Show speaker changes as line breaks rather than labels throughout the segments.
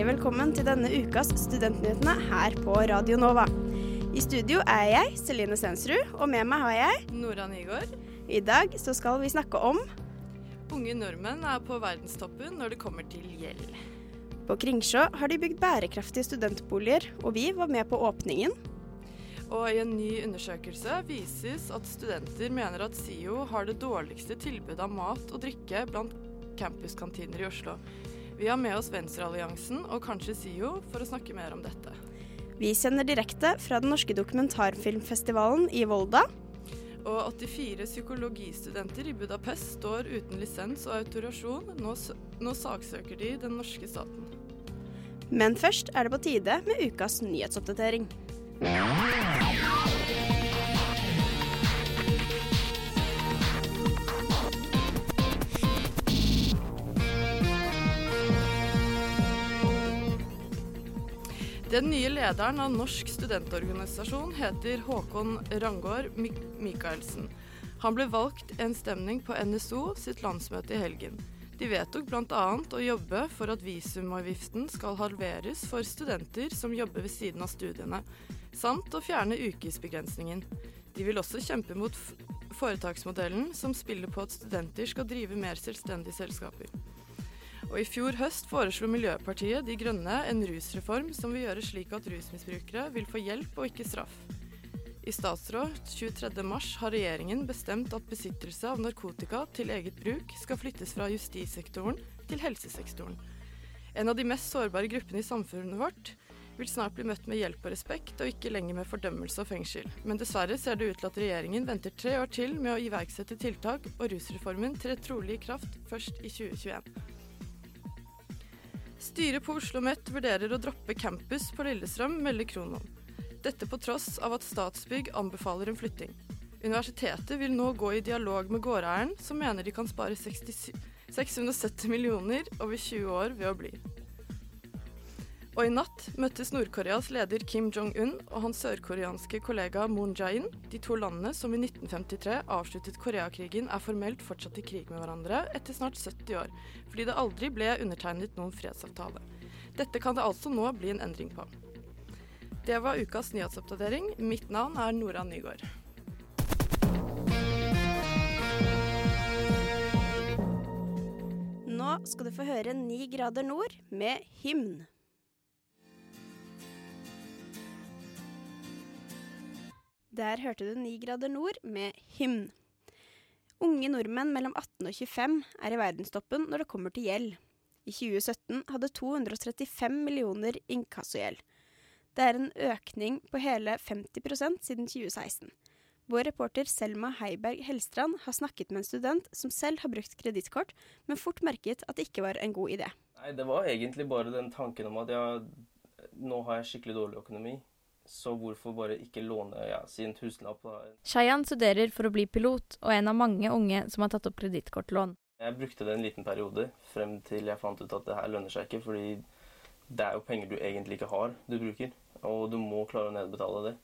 Hjertelig velkommen til denne ukas Studentnyhetene her på Radio Nova. I studio er jeg, Celine Sensrud, og med meg har jeg
Nora Nygaard.
I dag så skal vi snakke om
Unge nordmenn er på verdenstoppen når det kommer til gjeld.
På Kringsjå har de bygd bærekraftige studentboliger, og vi var med på åpningen.
Og i en ny undersøkelse vises at studenter mener at SIO har det dårligste tilbudet av mat og drikke blant campuskantiner i Oslo. Vi har med oss Venstrealliansen og kanskje SIO for å snakke mer om dette.
Vi sender direkte fra den norske dokumentarfilmfestivalen i Volda.
Og 84 psykologistudenter i Budapest står uten lisens og autorasjon. Nå, nå saksøker de den norske staten.
Men først er det på tide med ukas nyhetsoppdatering.
Den nye lederen av Norsk studentorganisasjon heter Håkon Rangård Mik Michaelsen. Han ble valgt en stemning på NSO sitt landsmøte i helgen. De vedtok bl.a. å jobbe for at visumavgiften skal halveres for studenter som jobber ved siden av studiene, samt å fjerne ukesbegrensningen. De vil også kjempe mot foretaksmodellen som spiller på at studenter skal drive mer selvstendige selskaper. Og I fjor høst foreslo Miljøpartiet De Grønne en rusreform som vil gjøre slik at rusmisbrukere vil få hjelp og ikke straff. I statsråd 23.3 har regjeringen bestemt at besittelse av narkotika til eget bruk skal flyttes fra justissektoren til helsesektoren. En av de mest sårbare gruppene i samfunnet vårt vil snart bli møtt med hjelp og respekt, og ikke lenger med fordømmelse og fengsel. Men dessverre ser det ut til at regjeringen venter tre år til med å iverksette tiltak, og rusreformen trer trolig i kraft først i 2021. Styret på Oslo OsloMet vurderer å droppe campus på Lillestrøm, melder Kronon. Dette på tross av at Statsbygg anbefaler en flytting. Universitetet vil nå gå i dialog med gårdeieren, som mener de kan spare 67 670 millioner over 20 år ved å bli. Og i natt møttes Nord-Koreas leder Kim Jong-un og hans sørkoreanske kollega Moon Jae-in. De to landene som i 1953 avsluttet Koreakrigen, er formelt fortsatt i krig med hverandre etter snart 70 år, fordi det aldri ble undertegnet noen fredsavtale. Dette kan det altså nå bli en endring på. Det var ukas nyhetsoppdatering. Mitt navn er Nora Nygaard.
Nå skal du få høre Ni grader nord med hymn. Der hørte du 9 grader nord med hymn. Unge nordmenn mellom 18 og 25 er i verdenstoppen når det kommer til gjeld. I 2017 hadde 235 millioner inkassogjeld. Det er en økning på hele 50% siden 2016. Vår reporter Selma Heiberg Hellstrand har snakket med en student som selv har brukt kredittkort, men fort merket at det ikke var en god idé.
Nei, det var egentlig bare den tanken om at jeg, nå har jeg skikkelig dårlig økonomi, så hvorfor bare ikke låne ja, sin tusenlapp?
Shayan studerer for å bli pilot, og er en av mange unge som har tatt opp kredittkortlån.
Jeg brukte det en liten periode, frem til jeg fant ut at det her lønner seg ikke, fordi det er jo penger du egentlig ikke har du bruker, og du må klare å nedbetale det.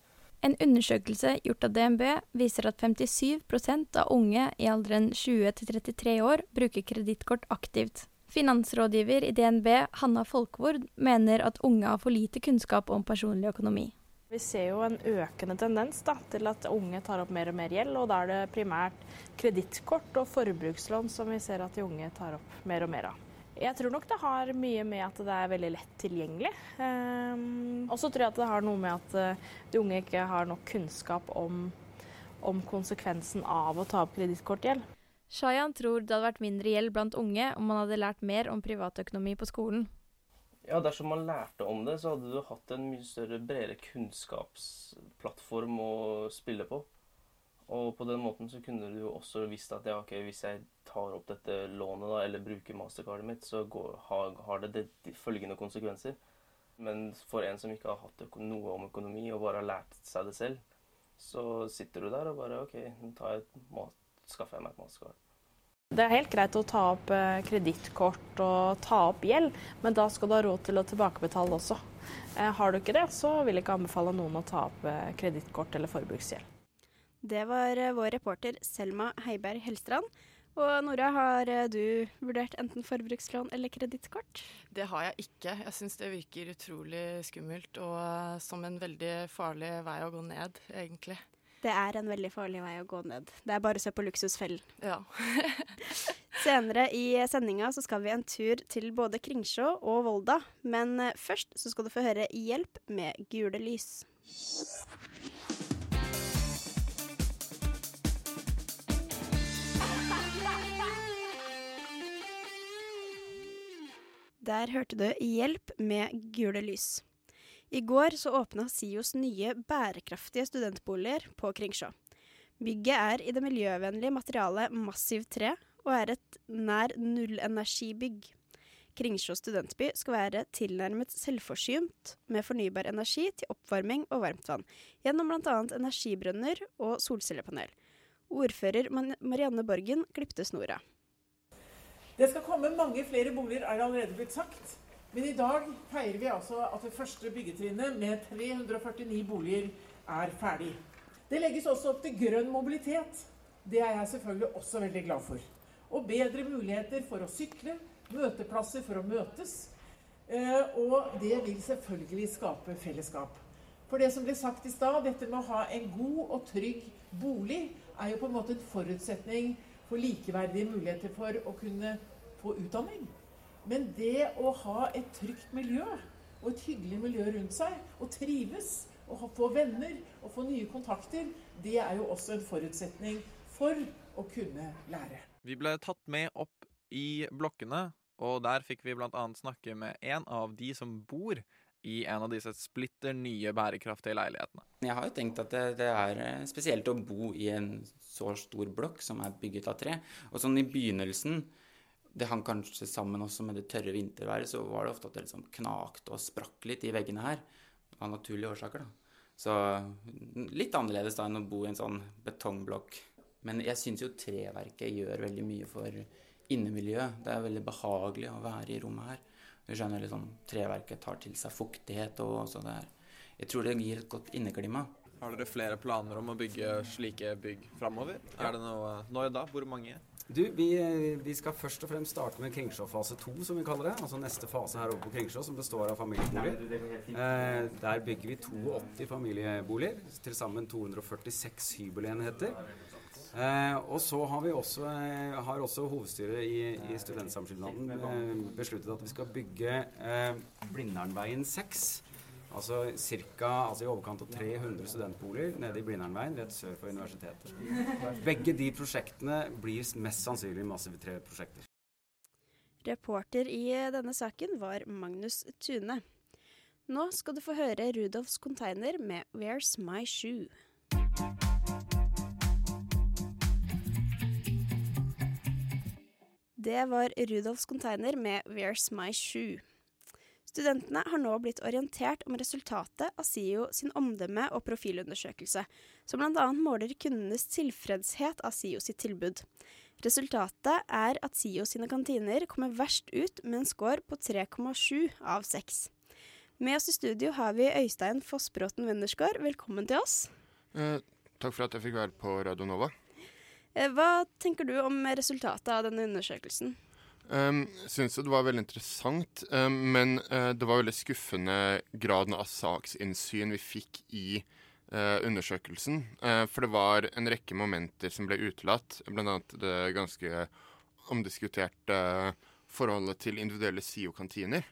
En undersøkelse gjort av DNB viser at 57% av unge i alderen 20 til 33 år bruker kredittkort aktivt. Finansrådgiver i DNB, Hanna Folkvord, mener at unge har for lite kunnskap om personlig økonomi.
Vi ser jo en økende tendens da, til at unge tar opp mer og mer gjeld, og da er det primært kredittkort og forbrukslån som vi ser at de unge tar opp mer og mer av. Jeg tror nok det har mye med at det er veldig lett tilgjengelig. Um, og så tror jeg at det har noe med at uh, de unge ikke har nok kunnskap om, om konsekvensen av å ta opp kredittkortgjeld.
Shayan tror det hadde vært mindre gjeld blant unge om man hadde lært mer om privatøkonomi på skolen.
Ja, dersom man lærte om det, så hadde du hatt en mye større, bredere kunnskapsplattform å spille på. Og på den måten så kunne du jo også visst at ja, ok, hvis jeg tar opp dette lånet da, eller bruker mastercardet mitt, så går, har, har det, det de følgende konsekvenser. Men for en som ikke har hatt noe om økonomi og bare har lært seg det selv, så sitter du der og bare OK, nå skaffer jeg meg et matskall.
Det er helt greit å ta opp eh, kredittkort og ta opp gjeld, men da skal du ha råd til å tilbakebetale også. Eh, har du ikke det, så vil jeg ikke anbefale noen å ta opp eh, kredittkort eller forbruksgjeld.
Det var vår reporter Selma Heiberg Helstrand. Og Nora, har du vurdert enten forbrukslån eller kredittkort?
Det har jeg ikke. Jeg syns det virker utrolig skummelt og som en veldig farlig vei å gå ned, egentlig.
Det er en veldig farlig vei å gå ned. Det er bare å se på Luksusfellen.
Ja.
Senere i sendinga så skal vi en tur til både Kringsjå og Volda. Men eh, først så skal du få høre Hjelp med gule lys. Der hørte du Hjelp med gule lys. I går så åpna SIOs nye bærekraftige studentboliger på Kringsjå. Bygget er i det miljøvennlige materialet massivt tre, og er et nær nullenergibygg. Kringsjå studentby skal være tilnærmet selvforsynt med fornybar energi til oppvarming og varmtvann, gjennom bl.a. energibrønner og solcellepanel. Ordfører Marianne Borgen klipte snora.
Det skal komme mange flere boliger, er det allerede blitt sagt. Men i dag feirer vi altså at det første byggetrinnet med 349 boliger er ferdig. Det legges også opp til grønn mobilitet. Det er jeg selvfølgelig også veldig glad for. Og bedre muligheter for å sykle, møteplasser for å møtes. Eh, og det vil selvfølgelig skape fellesskap. For det som ble sagt i stad, dette med å ha en god og trygg bolig, er jo på en måte en forutsetning for likeverdige muligheter for å kunne få utdanning. Men det å ha et trygt miljø og et hyggelig miljø rundt seg, og trives, og få venner og få nye kontakter, det er jo også en forutsetning for å kunne lære.
Vi ble tatt med opp i blokkene, og der fikk vi blant annet snakke med en av de som bor i en av disse splitter nye bærekraftige leilighetene.
Jeg har jo tenkt at det, det er eh, spesielt å bo i en så stor blokk som er bygget av tre. Og sånn i begynnelsen, det hang kanskje sammen også med det tørre vinterværet, så var det ofte at det liksom knakte og sprakk litt i veggene her. Av naturlige årsaker, da. Så mm, litt annerledes da enn å bo i en sånn betongblokk. Men jeg syns jo treverket gjør veldig mye for innemiljøet. Det er veldig behagelig å være i rommet her. Du skjønner liksom, Treverket tar til seg fuktighet og så det er Jeg tror det gir et godt inneklima.
Har dere flere planer om å bygge slike bygg framover? Er det noe Når da? Hvor mange?
Du, vi, vi skal først og fremst starte med Kringsjå fase 2, som vi kaller det. Altså neste fase her oppe på Kringsjå, som består av familieboliger. Eh, der bygger vi 82 familieboliger. Til sammen 246 hybelenheter. Eh, og så har vi også, eh, har også hovedstyret i, i Studentsamskipnaden eh, besluttet at vi skal bygge eh, Blindernveien 6. Altså, cirka, altså i overkant av 300 studentboliger nede i Blindernveien rett sør for universitetet. Begge de prosjektene blir mest sannsynlig Massive tre prosjekter.
Reporter i denne saken var Magnus Tune. Nå skal du få høre Rudolfs Container med Where's My Shoe. Det var Rudolfs Container med Where's My Shoe. Studentene har nå blitt orientert om resultatet av SIO sin omdømme- og profilundersøkelse, som bl.a. måler kundenes tilfredshet av SIO sitt tilbud. Resultatet er at SIO sine kantiner kommer verst ut med en score på 3,7 av 6. Med oss i studio har vi Øystein Fossbråten Wendersgaard. Velkommen til oss.
Eh, takk for at jeg fikk være på Radio Nova.
Eh, Hva tenker du om resultatet av denne undersøkelsen?
Um, Syns det var veldig interessant, um, men uh, det var veldig skuffende graden av saksinnsyn vi fikk i uh, undersøkelsen. Uh, for det var en rekke momenter som ble utelatt, bl.a. det ganske omdiskuterte forholdet til individuelle SIO-kantiner.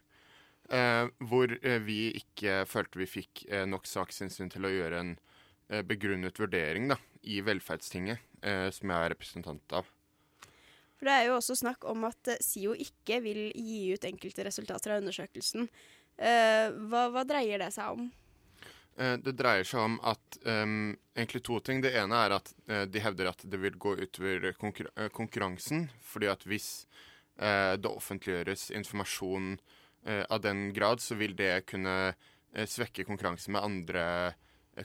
hvor vi ikke følte vi fikk nok saksinnsyn til å gjøre en begrunnet vurdering da, i Velferdstinget, som jeg er representant av.
For det er jo også snakk om at eh, SIO ikke vil gi ut enkelte resultater av undersøkelsen. Eh, hva, hva dreier det seg om?
Eh, Det dreier seg om at um, egentlig to ting. Det ene er at uh, de hevder at det vil gå utover konkur konkurransen. Fordi at hvis uh, det offentliggjøres informasjon uh, av den grad så vil det kunne svekke konkurransen med andre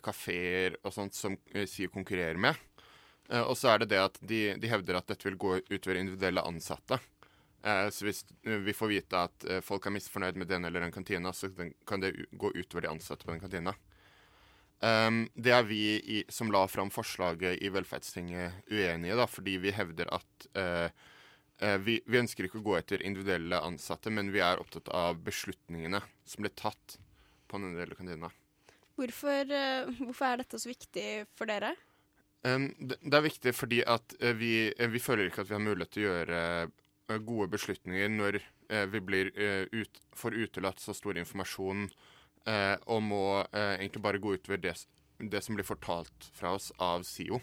kafeer og sånt som SIO konkurrerer med. Eh, og så er det det at de, de hevder at dette vil gå utover individuelle ansatte. Eh, så hvis eh, vi får vite at folk er misfornøyd med den eller den kantina, så kan det gå utover de ansatte på den kantina. Um, det er vi i, som la fram forslaget i Velferdstinget uenige, da, fordi vi hevder at vi, vi, ønsker ikke å gå etter individuelle ansatte, men vi er opptatt av beslutningene som ble tatt på den individuelle kantina.
Hvorfor, hvorfor, er dette så viktig for dere?
Det, er viktig fordi at vi, vi, føler ikke at vi har mulighet til å gjøre gode beslutninger når vi blir ut, får utelatt så stor informasjon eh, og må eh, egentlig bare gå utover det, det, som blir fortalt fra oss av SIO.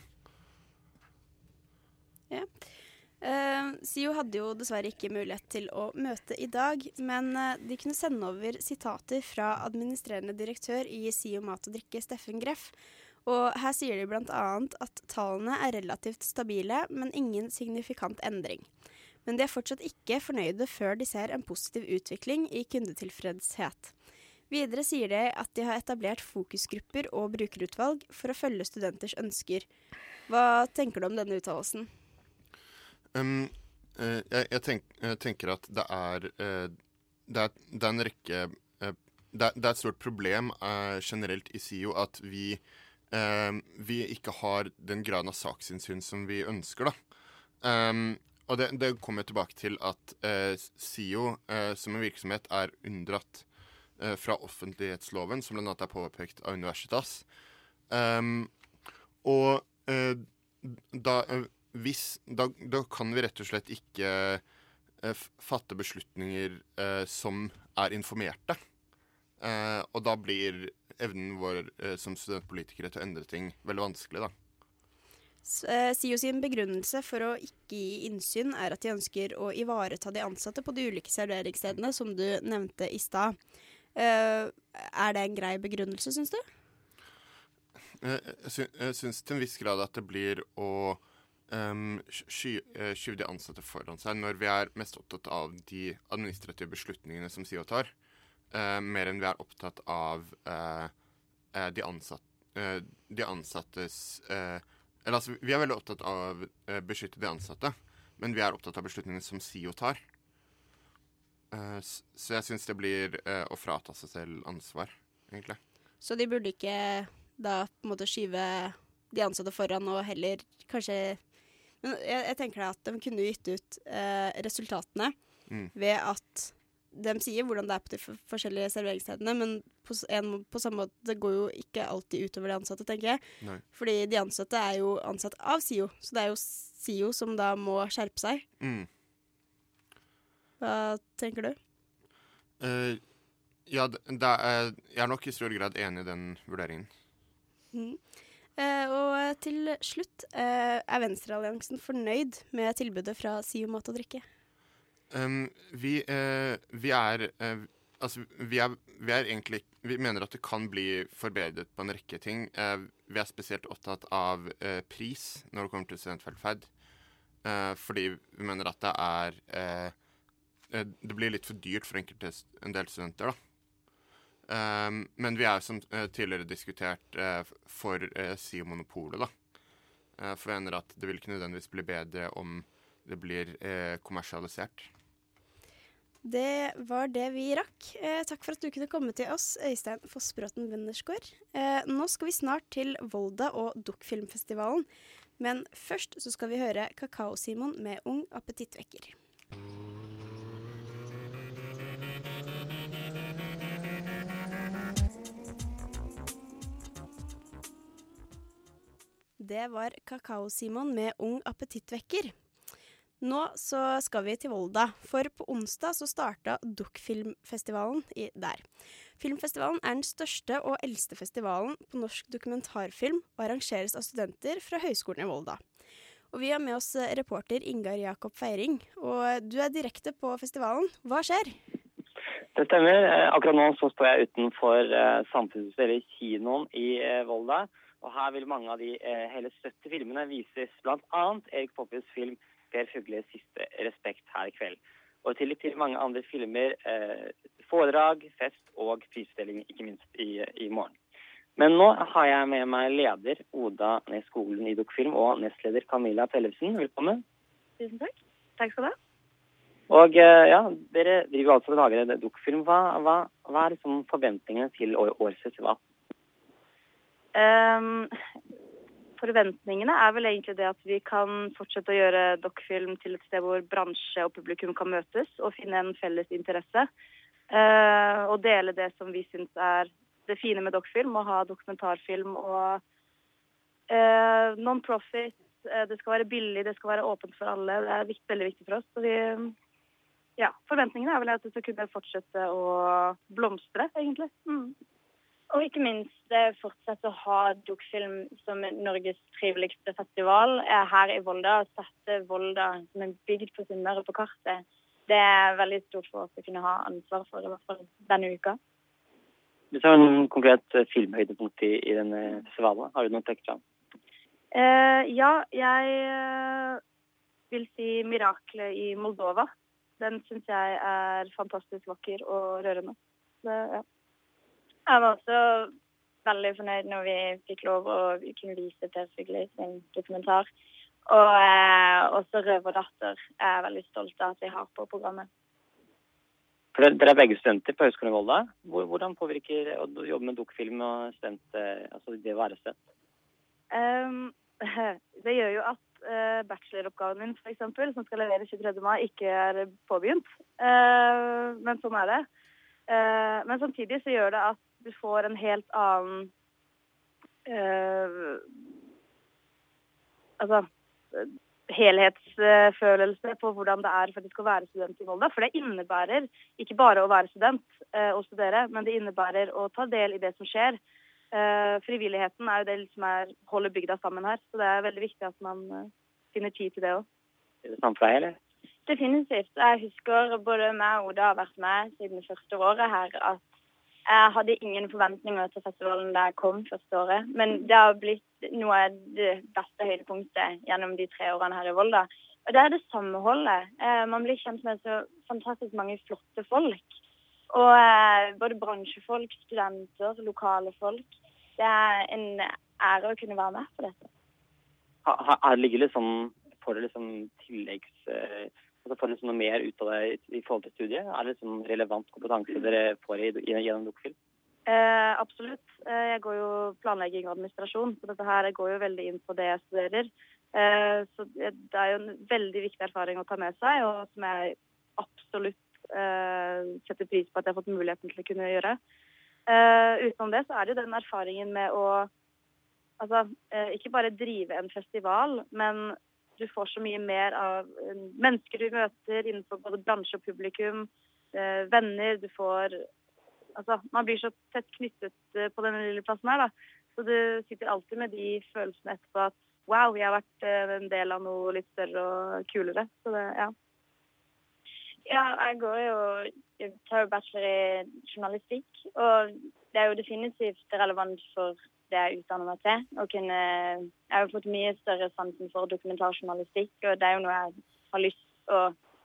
Ja. Uh, SIO hadde jo dessverre ikke mulighet til å møte i dag, men de kunne sende over sitater fra administrerende direktør i SIO Mat og Drikke, Steffen Greff. Og her sier de bl.a. at tallene er relativt stabile, men ingen signifikant endring. Men de er fortsatt ikke fornøyde før de ser en positiv utvikling i kundetilfredshet. Videre sier de at de har etablert fokusgrupper og brukerutvalg for å følge studenters ønsker. Hva tenker du om denne uttalelsen?
Um, jeg, jeg, tenk, jeg, tenker at det er, uh, det er, det er en rekke det, det, er, et stort problem generelt i SIO at vi, vi ikke har den graden av saksinnsyn som vi ønsker. da. Um, og det, det kommer tilbake til at SIO som en virksomhet er unndratt eh, fra offentlighetsloven, som bl.a. er påpekt av Universitas. Um, og eh, da, eh, hvis, da, da, kan vi rett og slett ikke eh, fatte beslutninger eh, som er informerte. Eh, og da blir evnen vår som studentpolitikere til å endre ting veldig vanskelig, da.
SIO sin begrunnelse for å ikke gi innsyn er at de ønsker å ivareta de ansatte på de ulike serveringsstedene, som du nevnte i stad. Uh, er det en grei begrunnelse, syns du?
Jeg syns til en viss grad at det blir å um, sky, eh, skyve de ansatte foran seg når vi er mest opptatt av de administrative beslutningene som SIO tar, uh, mer enn vi er opptatt av uh, de, ansatt, de, ansattes Eller altså, vi er veldig opptatt av å beskytte de ansatte, men vi er opptatt av beslutningene som SIO tar. Uh, så jeg syns det blir uh, å frata seg selv ansvar, egentlig.
Så de burde ikke da på en måte skyve de ansatte foran og heller kanskje Men jeg, jeg tenker da at de kunne gitt ut uh, resultatene mm. ved at de sier hvordan det er på de forskjellige serveringsstedene, men på, en, på, samme måte det går jo ikke alltid utover de ansatte, tenker jeg. Nei. Fordi de ansatte er jo ansatt av SIO, så det er jo SIO som da må skjerpe seg. Mm. Hva tenker du?
Uh, ja, er, jeg er nok i stor grad enig i den vurderingen.
Mm. Uh, og til slutt, uh, er Venstrealliansen fornøyd med tilbudet fra SIO Mat og Drikke?
Um, vi, vi, er Altså, vi er, vi er, egentlig Vi mener at det kan bli forbedret på en rekke ting. vi er spesielt opptatt av pris når det kommer til studentvelferd. fordi vi mener at det er det blir litt for dyrt for enkelte, en del studenter, da. Um, men vi er som uh, tidligere diskutert uh, for uh, SIO-monopolet, da. Uh, for vi mener at det vil ikke nødvendigvis bli bedre om det blir kommersialisert.
Det var det vi rakk. takk for at du kunne komme til oss, Øystein Fossbråten Wennersgaard. nå skal vi snart til Volda og Dukkfilmfestivalen. Men først så skal vi høre Kakao-Simon med Ung appetittvekker. Det var Kakao-Simon med Ung appetittvekker. Nå så skal vi til Volda, for på onsdag så starta Dukkfilmfestivalen der. Filmfestivalen er den største og eldste festivalen på norsk dokumentarfilm og arrangeres av studenter fra Høgskolen i Volda. Og vi har med oss reporter Ingar Jakob Feiring, og du er direkte på festivalen. Hva skjer?
Det stemmer. Akkurat nå så står jeg utenfor uh, Samfunnshuset, kinoen i Volda. Og her vil mange av de eh, hele 70 filmene vises, bl.a. Erik Poppies film 'Per Fugles siste respekt' her i kveld. Og i tillegg til mange andre filmer, eh, foredrag, fest og prisutdeling, ikke minst i, i morgen. Men nå har jeg med meg leder Oda Neskolen i Dukkfilm og nestleder Camilla Tellefsen. Velkommen.
Tusen takk. Takk skal du ha.
Og eh, ja, dere driver altså og lager dukkfilm. Hva, hva, hva er liksom forventningene til årets festival?
Ehm, forventningene er vel egentlig det at vi kan fortsette å gjøre dokkfilm til et sted hvor bransje og publikum kan møtes og finne en felles interesse. Uh, og dele det som vi syns er det fine med dokkfilm, å ha dokumentarfilm og uh, non-profit. Uh, det skal være billig, det skal være åpent for alle. Det er viktig, veldig viktig for oss. Vi, ja, forventningene er vel at det skal kunne fortsette å blomstre, egentlig. Mm.
Og ikke minst eh, fortsette å ha Dukkfilm som Norges triveligste festival her i Volda. Og sette Volda som en bygd på Sunnmøre på kartet. Det er veldig stort for oss å kunne ha ansvar for, i hvert fall denne uka.
Du har en konkret eh, filmhøydepunkt i, i denne festivalen, har du noe tekst? trekke fram?
Eh, ja, jeg eh, vil si 'Miraklet i Moldova'. Den syns jeg er fantastisk vakker og rørende. Det, ja.
Jeg var også veldig fornøyd når vi fikk lov å kunne vise Per Fugli sin dokumentar. Og eh, også 'Røverdatter' er jeg veldig stolt av at vi har på programmet.
For dere- er begge studenter på Høgskolen i Volda. Hvordan påvirker å jobbe med dukkfilm og student, eh, altså det å være student?
Um, det gjør jo at eh, bacheloroppgaven min, f.eks., som skal leveres 23. mai, ikke er påbegynt. Eh, men sånn er det. Eh, men samtidig så gjør det at du får en helt annen uh, Altså helhetsfølelse på hvordan det er faktisk å være student i Volda. For det innebærer ikke bare å være student eh, og studere, men det innebærer å ta del i det som skjer. Eh, frivilligheten er jo det som er, holder bygda sammen her, så det er veldig viktig at man finner tid til det òg.
Er det samme for deg, eller?
Definitivt. Jeg husker både meg og Oda har vært med siden første året her, at jeg hadde ingen forventninger til festivalen da jeg kom første året. Men det har blitt noe av det beste høydepunktet gjennom de tre årene her i Volda. Og det er det samholdet. Eh, Man blir kjent med så fantastisk mange flotte folk. Og eh, både bransjefolk, studenter, lokale folk. Det er en ære å kunne være med på dette.
Her ligger liksom, får dere liksom tilleggs... eh, altså Får dere liksom noe mer ut av det i, forhold til studiet? Er det liksom relevant kompetanse dere får i, gjennom Dokfil?
Eh, absolutt. Eh, jeg går jo planlegging og administrasjon, så dette her går jo veldig inn på det jeg studerer. Eh, så det er jo en veldig viktig erfaring å ta med seg, og som jeg absolutt eh, setter pris på at jeg har fått muligheten til å kunne gjøre. Eh, utenom det så er det jo den erfaringen med å altså, eh, ikke bare drive en festival, men du får så mye mer av eh, mennesker du møter innenfor både bransje og publikum, eh, venner, du får altså, man blir så tett knyttet eh, på denne lille plassen her, da. Så du sitter alltid med de følelsene etterpå at wow, jeg har vært en del av noe litt større og kulere. Så det, ja.
Ja, jeg går jo jeg tar jo bachelor i journalistikk, og det er jo definitivt relevant for det jeg utdanner meg til. Og kunne, jeg har fått mye større sansen for dokumentarjournalistikk, og det er jo noe jeg har lyst til å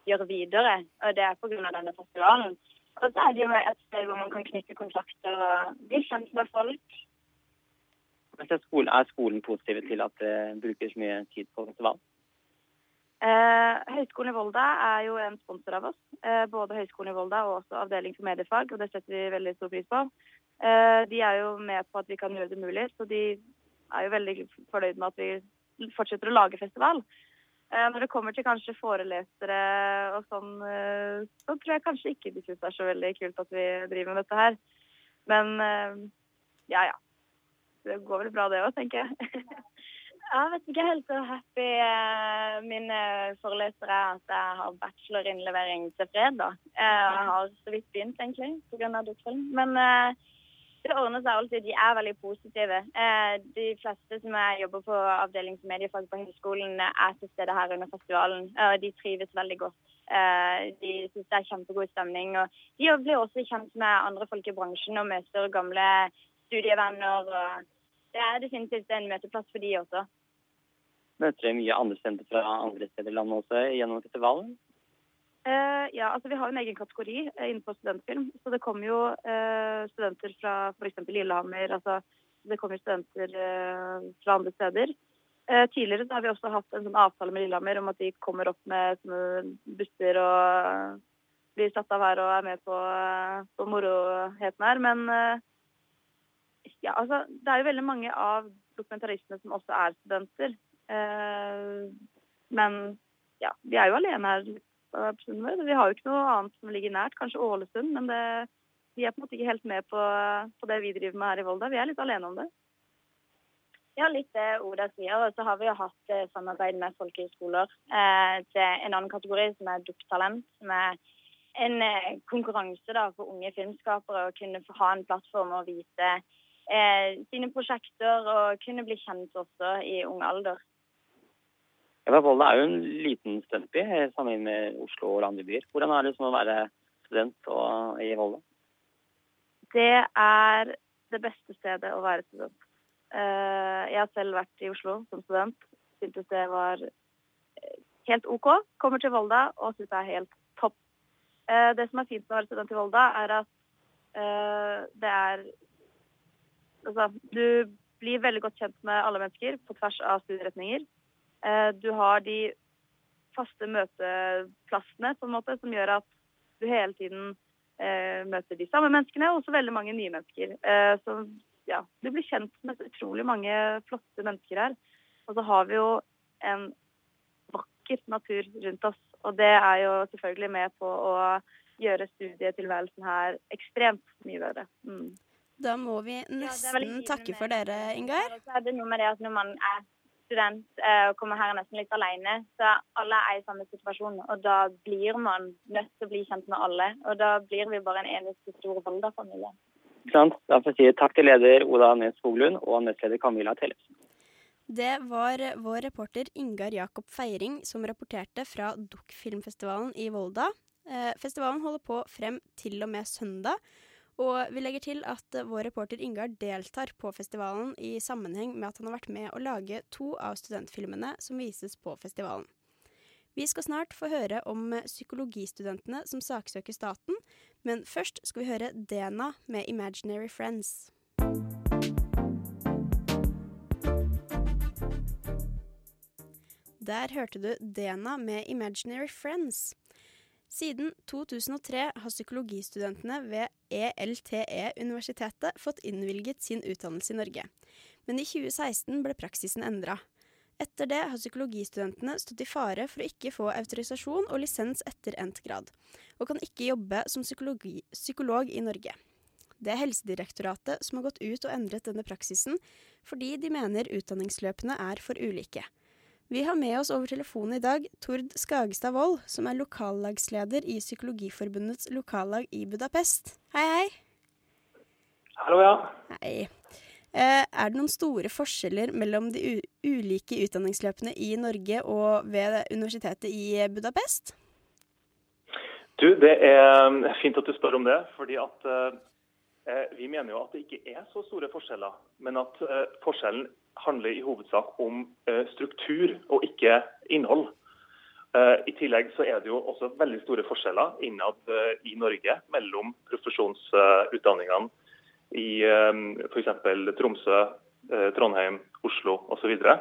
gjøre videre, og det er av denne festivalen. Og så er det jo et sted hvor man kan knytte kontakter og bli kjent med folk.
Er skolen, er skolen positiv til at det brukes mye tid på festival?
Eh, Høgskolen i Volda er jo en sponsor av oss. Eh, både Høgskolen i Volda og også Avdeling for mediefag, og det setter vi veldig stor pris på. Eh, de er jo med på at vi kan gjøre det mulig, så de er jo veldig fornøyd med at vi fortsetter å lage festival. Eh, når det kommer til kanskje forelesere og sånn, eh, så tror jeg kanskje ikke de syns det er så veldig kult at vi driver med dette her. Men ja ja. Det går vel bra det òg, tenker jeg.
Jeg vet ikke helt så happy mine forelesere er at jeg har bachelorinnlevering til fredag. Jeg har så vidt begynt, egentlig, pga. dukkfilm. Men det ordner seg alltid. De er veldig positive. Eh, de fleste som jobber på avdeling for mediefag på høyskolen, er til stede her under festivalen. og de trives veldig godt. Eh, de syns det er kjempegod stemning. Og de blir også kjent med andre folk i bransjen og møter gamle studievenner. og Det er definitivt en møteplass for de også.
Møter dere mye andre studenter fra andre steder i landet også gjennom festivalen?
Eh, ja, altså Vi har en egen kategori eh, innenfor studentfilm. Så det kommer jo eh, studenter fra f.eks. Lillehammer. altså Det kommer studenter fra andre steder. Tidligere så har vi også hatt en sånn avtale med Lillehammer om at de kommer opp med sånne busser og blir satt av her og er med på, på moroheten her. Men ja, altså, det er jo veldig mange av dokumentaristene som også er studenter. Men ja, vi er jo alene her. Vi har jo ikke noe annet som ligger nært, kanskje Ålesund. Men det, vi er på en måte ikke helt med på, på, det vi driver med her i Volda. Vi er litt alene om det.
Ja, litt det Oda sier. Og så har vi jo hatt eh, samarbeid med folkehøyskoler eh, til en annen kategori, som er Dukktalent. Som er en eh, konkurranse da, for unge filmskapere å kunne ha en plattform og vise eh, sine prosjekter og kunne bli kjent også i ung alder.
Volda er jo en liten studentby sammenlignet med Oslo og andre byer. Hvordan er det som å være student og, i Volda?
Det er det beste stedet å være student. Eh, jeg har selv vært i Oslo som student. Syntes det var eh, helt OK. Kommer til Volda og syns det er helt topp. Eh, det som er fint med å være student i Volda, er at det er Altså, du blir veldig godt kjent med alle mennesker på tvers av studieretninger. Eh, du har de faste møteplassene på en måte, som gjør at du hele tiden eh, møter de samme menneskene, og også veldig mange nye mennesker. Eh, så ja, du blir kjent med utrolig mange flotte mennesker her. Og så har vi jo en vakker natur rundt oss, og det er jo selvfølgelig med på å gjøre studietilværelsen her ekstremt mye bedre. Mm.
Da må vi nesten ja, takke for dere, Ingar.
Så er det noe med det at når man er student eh, og kommer her nesten litt alene. Så alle er i samme situasjon, og da blir man nødt til å bli kjent med alle. Og da blir vi bare en eneste stor Volda-familie.
Da får jeg takk til leder Oda Nes Skoglund og nestleder Camilla Tellefsen.
Det var vår reporter Ingar Jakob Feiring som rapporterte fra Dukkfilmfestivalen i Volda. Eh, festivalen holder på frem til og med søndag. Og vi legger til at vår reporter Ingar deltar på festivalen i sammenheng med at han har vært med å lage to av studentfilmene som vises på festivalen. Vi skal snart få høre om psykologistudentene som saksøker staten, men først skal vi høre Dena med 'Imaginary Friends'. Der hørte du Dena med 'Imaginary Friends'. Siden 2003 har psykologistudentene ved ELTE-universitetet fått innvilget sin utdannelse i Norge. Men i 2016 ble praksisen endra. Etter det har psykologistudentene stått i fare for å ikke få autorisasjon og lisens etter endt grad, og kan ikke jobbe som psykolog i Norge. Det er Helsedirektoratet som har gått ut og endret denne praksisen, fordi de mener utdanningsløpene er for ulike. Vi har med oss over telefonen i dag Tord Skagestad Wold, som er lokallagsleder i Psykologiforbundets lokallag i Budapest. Hei, hei.
Hallo, ja.
Hei. Eh, er det noen store forskjeller mellom de ulike utdanningsløpene i Norge og ved universitetet i Budapest?
Du, Det er fint at du spør om det. fordi at eh, Vi mener jo at det ikke er så store forskjeller. Men at eh, forskjellen handler i hovedsak om eh, struktur og ikke innhold. Eh, I tillegg så er det jo også veldig store forskjeller innad eh, i Norge mellom profesjonsutdanningene i f.eks. Tromsø, Trondheim, Oslo osv. Så, videre.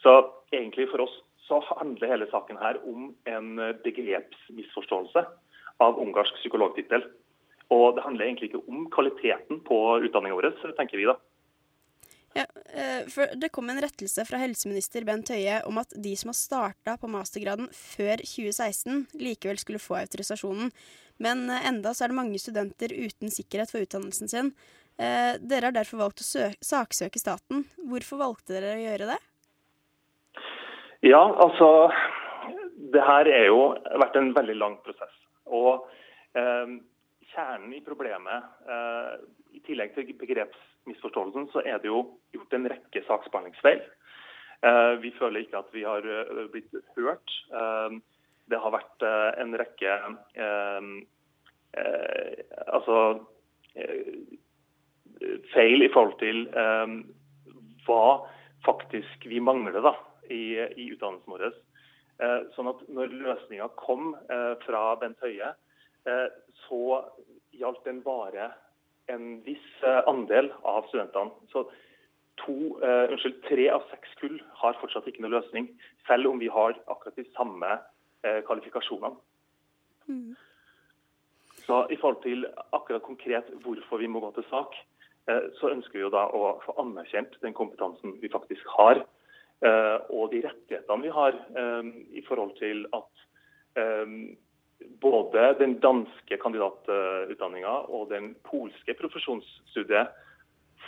så egentlig for oss så handler hele saken her om en begrepsmisforståelse av ungarsk psykologtittel. Og det handler egentlig ikke om kvaliteten på utdanninga vår, tenker vi da.
Ja, eh, for Det kom en rettelse fra helseminister Bent Høie om at de som har starta på mastergraden før 2016, likevel skulle få autorisasjonen. Men eh, enda så er det mange studenter uten sikkerhet for utdannelsen sin. Eh, dere har derfor valgt å saksøke staten. Hvorfor valgte dere å gjøre det?
Ja, altså Det her er jo vært en veldig lang prosess. Og eh, kjernen i problemet, eh, i tillegg til begreps misforståelsen, så er det jo gjort en rekke saksbehandlingsfeil. Eh, vi føler ikke at vi har eh, blitt hørt. Eh, det har vært en rekke altså feil i forhold til hva faktisk vi mangler da, i, i utdannelsen vår. Sånn at når løsninga kom fra Bent Høie, så gjaldt den bare en viss eh, andel av studentene. Så to, uh, unnskyld, tre av seks kull har fortsatt ikke noe løsning, selv om vi har akkurat de samme uh, kvalifikasjonene. Så I forhold til akkurat konkret hvorfor vi må gå til sak, så ønsker vi jo da å få anerkjent den kompetansen vi faktisk har, og de rettighetene vi har i forhold til at både den danske kandidatutdanninga og den polske profesjonsstudiet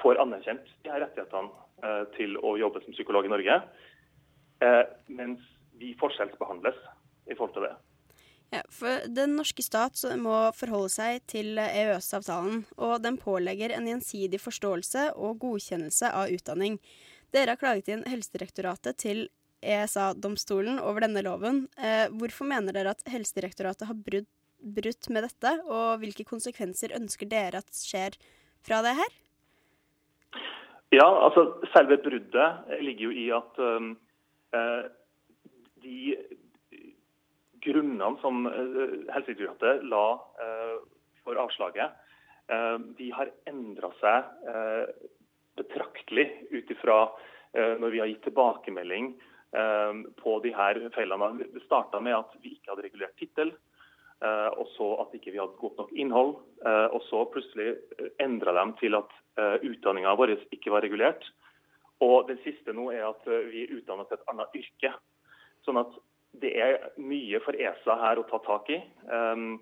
får anerkjent de her rettighetene til å jobbe som psykolog i Norge, mens vi forskjellsbehandles i forhold til det.
Ja, for Den norske stat må forholde seg til EØS-avtalen, og den pålegger en gjensidig forståelse og godkjennelse av utdanning. Dere har klaget inn Helsedirektoratet til ESA-domstolen over denne loven. Eh, hvorfor mener dere at Helsedirektoratet har brutt, brutt med dette, og hvilke konsekvenser ønsker dere at skjer fra det her?
Ja, altså Selve bruddet ligger jo i at uh, de grunnene som uh, Helsedirektoratet la eh, for avslaget, de har endra seg betraktelig ut ifra når vi har gitt tilbakemelding på de her feilene. Det starta med at vi ikke hadde regulert tittel, eh, og så at ikke vi hadde godt nok innhold. Eh, og så plutselig eh, endra de til at utdanninga vår ikke var regulert. Og det siste nå er at vi er utdannet til et annet yrke. Sånn at det er mye for ESA her å ta tak i. Ehm,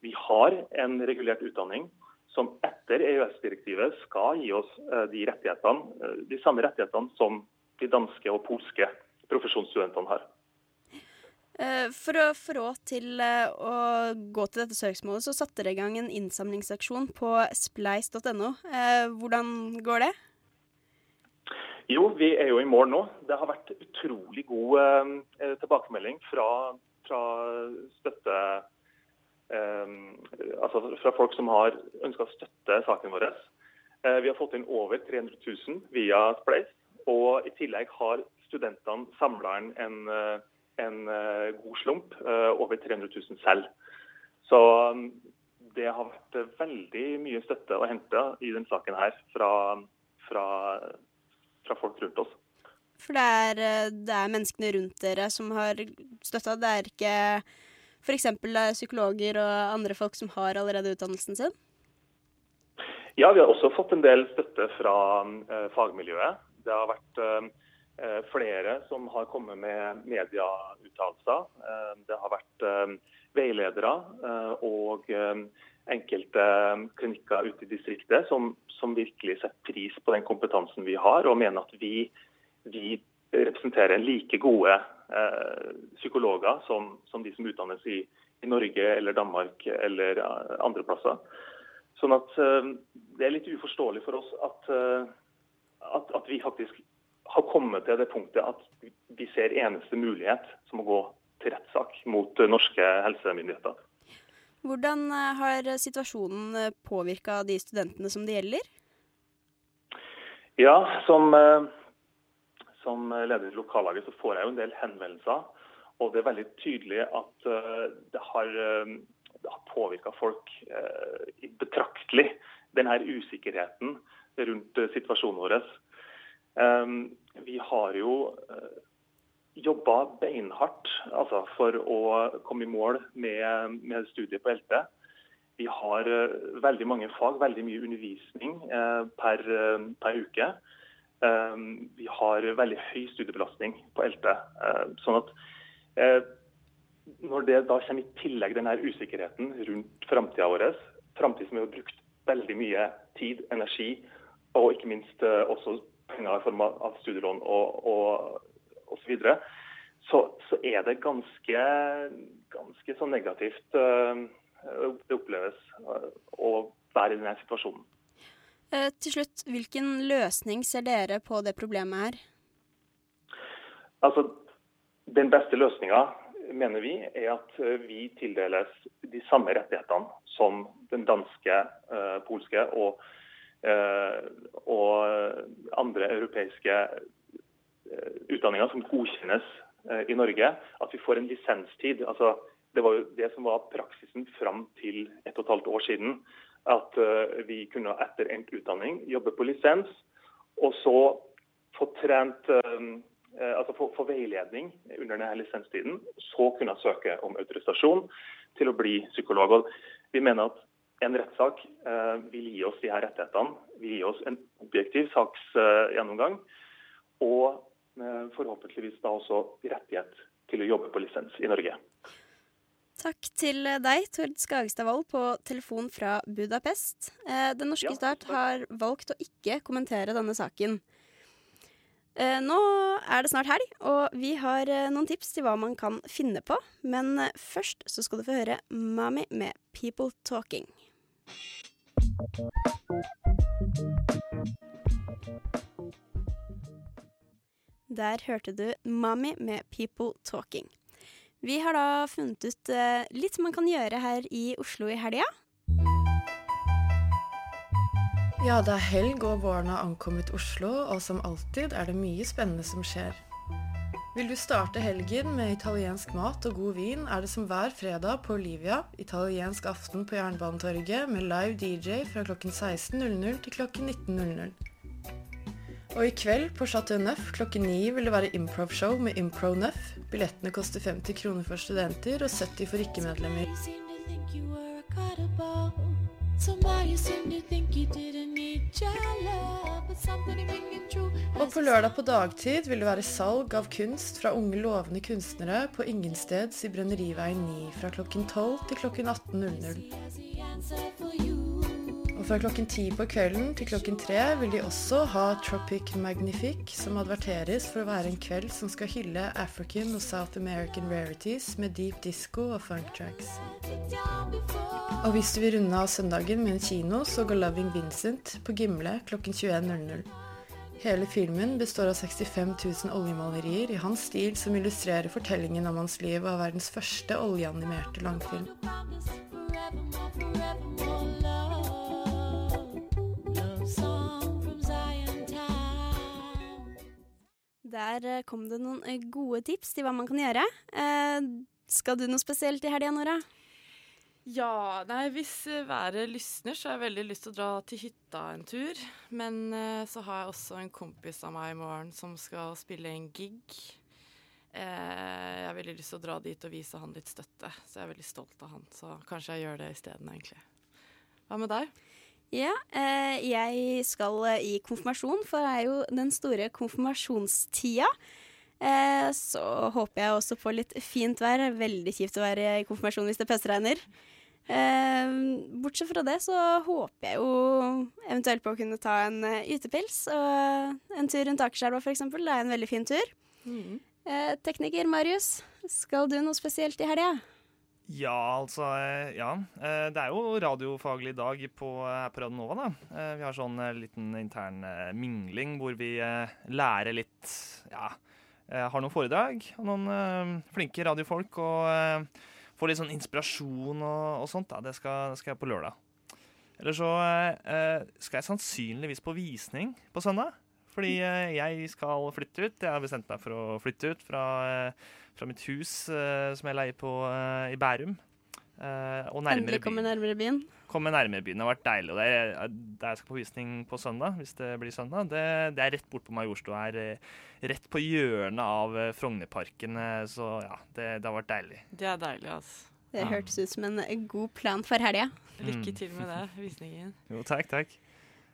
vi har en regulert utdanning som etter EØS-direktivet skal gi oss de de samme rettighetene som de danske og polske profesjonsstudentene har.
Eh, for å få råd til eh, å gå til dette søksmålet, så satte dere i gang en innsamlingsaksjon på spleis.no. Eh, hvordan går det?
Jo, vi er jo i mål nå. Det har vært utrolig god eh, tilbakemelding fra, fra støtte eh, Altså fra folk som har ønska å støtte saken vår. Eh, vi har fått inn over 300 000 via Spleis. Og i tillegg har studentene samla en, eh, en, eh, god slump, eh, over 300 000 selv. Så um, det har vært veldig mye støtte å hente i denne saken her fra, fra, fra folk rundt oss.
For det er, det er, menneskene rundt dere som har støtta? Det er ikke f.eks. psykologer og andre folk som har allerede utdannelsen sin?
Ja, vi har også fått en del støtte fra uh, fagmiljøet. Det har vært Eh, flere som har kommet med medieuttalelser. Eh, det har vært eh, veiledere og enkelte klinikker ute i distriktet som, som, virkelig setter pris på den kompetansen vi har, og mener at vi, vi representerer like gode eh, psykologer som, som, de som utdannes i, i, Norge eller Danmark eller andre plasser. Sånn at eh, Det er litt uforståelig for oss at, at, at vi faktisk har kommet til det punktet at vi ser eneste mulighet som å gå til rettssak mot norske helsemyndigheter.
Hvordan eh, har situasjonen eh, påvirka de studentene som det gjelder?
Ja, som, eh, som leder i lokallaget så får jeg jo en del henvendelser. Og det er veldig tydelig at det har, det har påvirka folk betraktelig. Denne usikkerheten rundt situasjonen vår. Ehm, vi har jo eh, jobba beinhardt altså, for å komme i mål med, med studiet på LT. Vi har uh, veldig mange fag, veldig mye undervisning uh, per, per, uke. Um, vi har veldig høy studiebelastning på LT. sånn at når det da kommer i tillegg denne usikkerheten rundt framtida vår, framtid som vi har brukt veldig mye tid, energi og ikke minst også penger i form av studielån og, osv., så, videre, så så er det ganske, ganske så negativt uh, det oppleves uh, å være i denne situasjonen.
Uh, til slutt, hvilken løsning ser dere på det problemet her?
Altså, Den beste løsninga mener vi er at vi tildeles de samme rettighetene som den danske, polske og Eh, og andre europeiske eh, utdanninger som godkjennes eh, i Norge, at vi får en lisenstid. altså Det var jo det som var praksisen fram til et og et halvt år siden. At vi kunne etter endt utdanning jobbe på lisens, og så få trent altså få, få, veiledning under denne lisenstiden. Så kunne søke om autorisasjon til å bli psykolog. Og vi mener at en rettssak eh, vil gi oss de her rettighetene. Vil gi oss en objektiv saksgjennomgang. og forhåpentligvis da også rettighet til å jobbe på lisens i Norge.
Takk til deg, Tord Skagestad Wold, på telefon fra Budapest. Eh, Den norske ja, stat har valgt å ikke kommentere denne saken. Eh, nå er det snart helg, og vi har eh, noen tips til hva man kan finne på. Men først så skal du få høre Mami med 'People Talking'. Der hørte du Mami med 'People Talking'. Vi har da funnet ut uh, litt man kan gjøre her i Oslo i helga.
Ja, det er helg og våren har ankommet Oslo, og som alltid er det mye spennende som skjer. Vil du starte helgen med italiensk mat og god vin, er det som hver fredag på Olivia, italiensk aften på Jernbanetorget med live DJ fra klokken 16.00 til klokken 19.00. Og i kveld på Chateau Neuf klokken 9 vil det være improv-show med Impro Neuf. Billettene koster 50 kroner for studenter og 70 for ikke-medlemmer. Og på lørdag på dagtid vil det være salg av kunst fra unge, lovende kunstnere på Ingensteds i Brønneriveien 9 fra klokken 12 til klokken 18.00. Fra klokken ti på kvelden til klokken tre vil de også ha Tropic Magnifique, som adverteres for å være en kveld som skal hylle African og South American rarities med deep disco og funk tracks. Og hvis du vil runde av søndagen med en kino, så går Loving Vincent på Gimle klokken 21.00. Hele filmen består av 65 000 oljemalerier i hans stil som illustrerer fortellingen om hans liv er verdens første oljeanimerte langfilm.
Der eh, kom det noen eh, gode tips til hva man kan gjøre. Eh, skal du noe spesielt i helga, Nora?
Ja, nei, hvis været lysner, så har jeg veldig lyst til å dra til hytta en tur. Men så har jeg også en kompis av meg i morgen som skal spille en gig. Jeg har veldig lyst til å dra dit og vise han litt støtte, så jeg er veldig stolt av han. Så kanskje jeg gjør det isteden, egentlig. Hva med deg?
Ja, eh, jeg skal eh, i konfirmasjon, for det er jo den store konfirmasjonstida. Eh, så håper jeg også på litt fint vær. Veldig kjipt å være i konfirmasjon hvis det pøsregner. Bortsett fra det så håper jeg jo eventuelt på å kunne ta en ytepils og en tur rundt Akerselva f.eks. Det er en veldig fin tur. Mm. Eh, tekniker Marius, skal du noe spesielt i helga?
Ja, altså eh, Ja. Eh, det er jo radiofaglig dag på, her på Radio Nova, da. Eh, vi har sånn liten intern mingling hvor vi lærer litt Ja. Har noen foredrag og noen flinke radiofolk og får litt sånn inspirasjon og, og sånt. da. Det skal, det skal, jeg på lørdag. Eller så skal jeg sannsynligvis på visning på søndag. Fordi jeg skal flytte ut. Jeg har bestemt meg for å flytte ut fra fra mitt hus uh, som jeg leier på uh, i Bærum.
Uh, og nærmere Endelig komme nærmere byen?
Komme nærmere byen. Det har vært deilig. Og det er, der jeg skal på visning på søndag, hvis det blir søndag, det, det er rett bort på Majorstua her. Rett på hjørnet av Frognerparken. Så ja, det, det, har vært deilig.
Det er deilig, altså.
Det ja. hørtes ut som en god plan for helga.
Lykke til med det, visningen.
Jo, takk, takk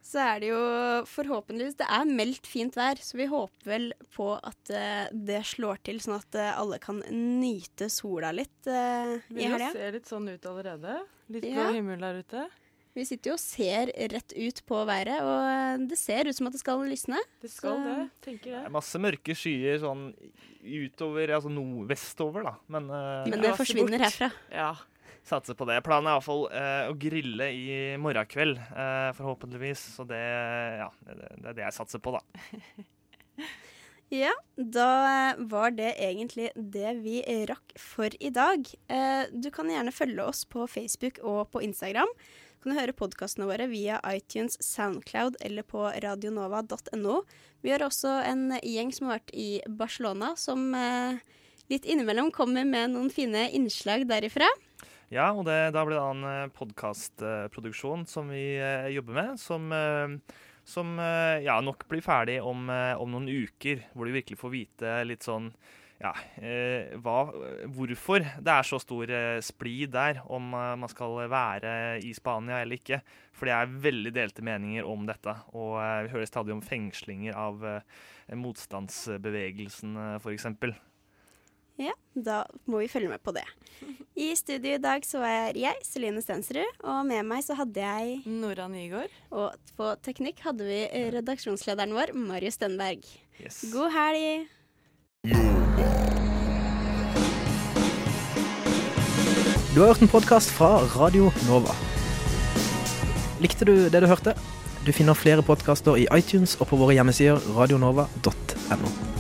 så er det jo forhåpentligvis Det er meldt fint vær, så vi håper vel på at uh, det slår til, sånn at uh, alle kan nyte sola litt uh, i helga.
Det ser litt sånn ut allerede. Litt blå ja. himmel der ute.
Vi sitter jo og ser rett ut på været, og det ser ut som at det skal lysne.
Det skal så. det, tenker jeg.
Det er masse mørke skyer sånn utover, altså nordvestover, da. Men,
Men det forsvinner herfra.
Ja satse på det. Planen er iallfall uh, å grille i morgen kveld, uh, forhåpentligvis. Så det, ja, det, det, er det jeg satser på, da.
ja, da var det egentlig det vi rakk for i dag. Uh, du kan gjerne følge oss på Facebook og på Instagram. Du kan høre podkastene våre via iTunes, Soundcloud eller på radionova.no. Vi har også en gjeng som har vært i Barcelona, som litt innimellom kommer med noen fine innslag derifra.
Ja, og det, da blir det en podkastproduksjon som vi eh, jobber med, som, eh, som eh, ja, nok blir ferdig om, eh, om noen uker. Hvor du virkelig får vite litt sånn ja, eh, hva, hvorfor det er så stor eh, splid der, om eh, man skal være i Spania eller ikke. For det er veldig delte meninger om dette. Og eh, vi hører stadig om fengslinger av eh, motstandsbevegelsen, eh, f.eks.
Ja, da må vi følge med på det. I studio i dag så er jeg, Celine Stensrud, og med meg så hadde jeg
Nora Nygaard.
Og på teknikk hadde vi redaksjonslederen vår, Marius Stenberg.
Yes.
God helg!
Du har hørt en podkast fra Radio Nova. Likte du det du hørte? Du finner flere podkaster i iTunes og på våre hjemmesider radionova.no.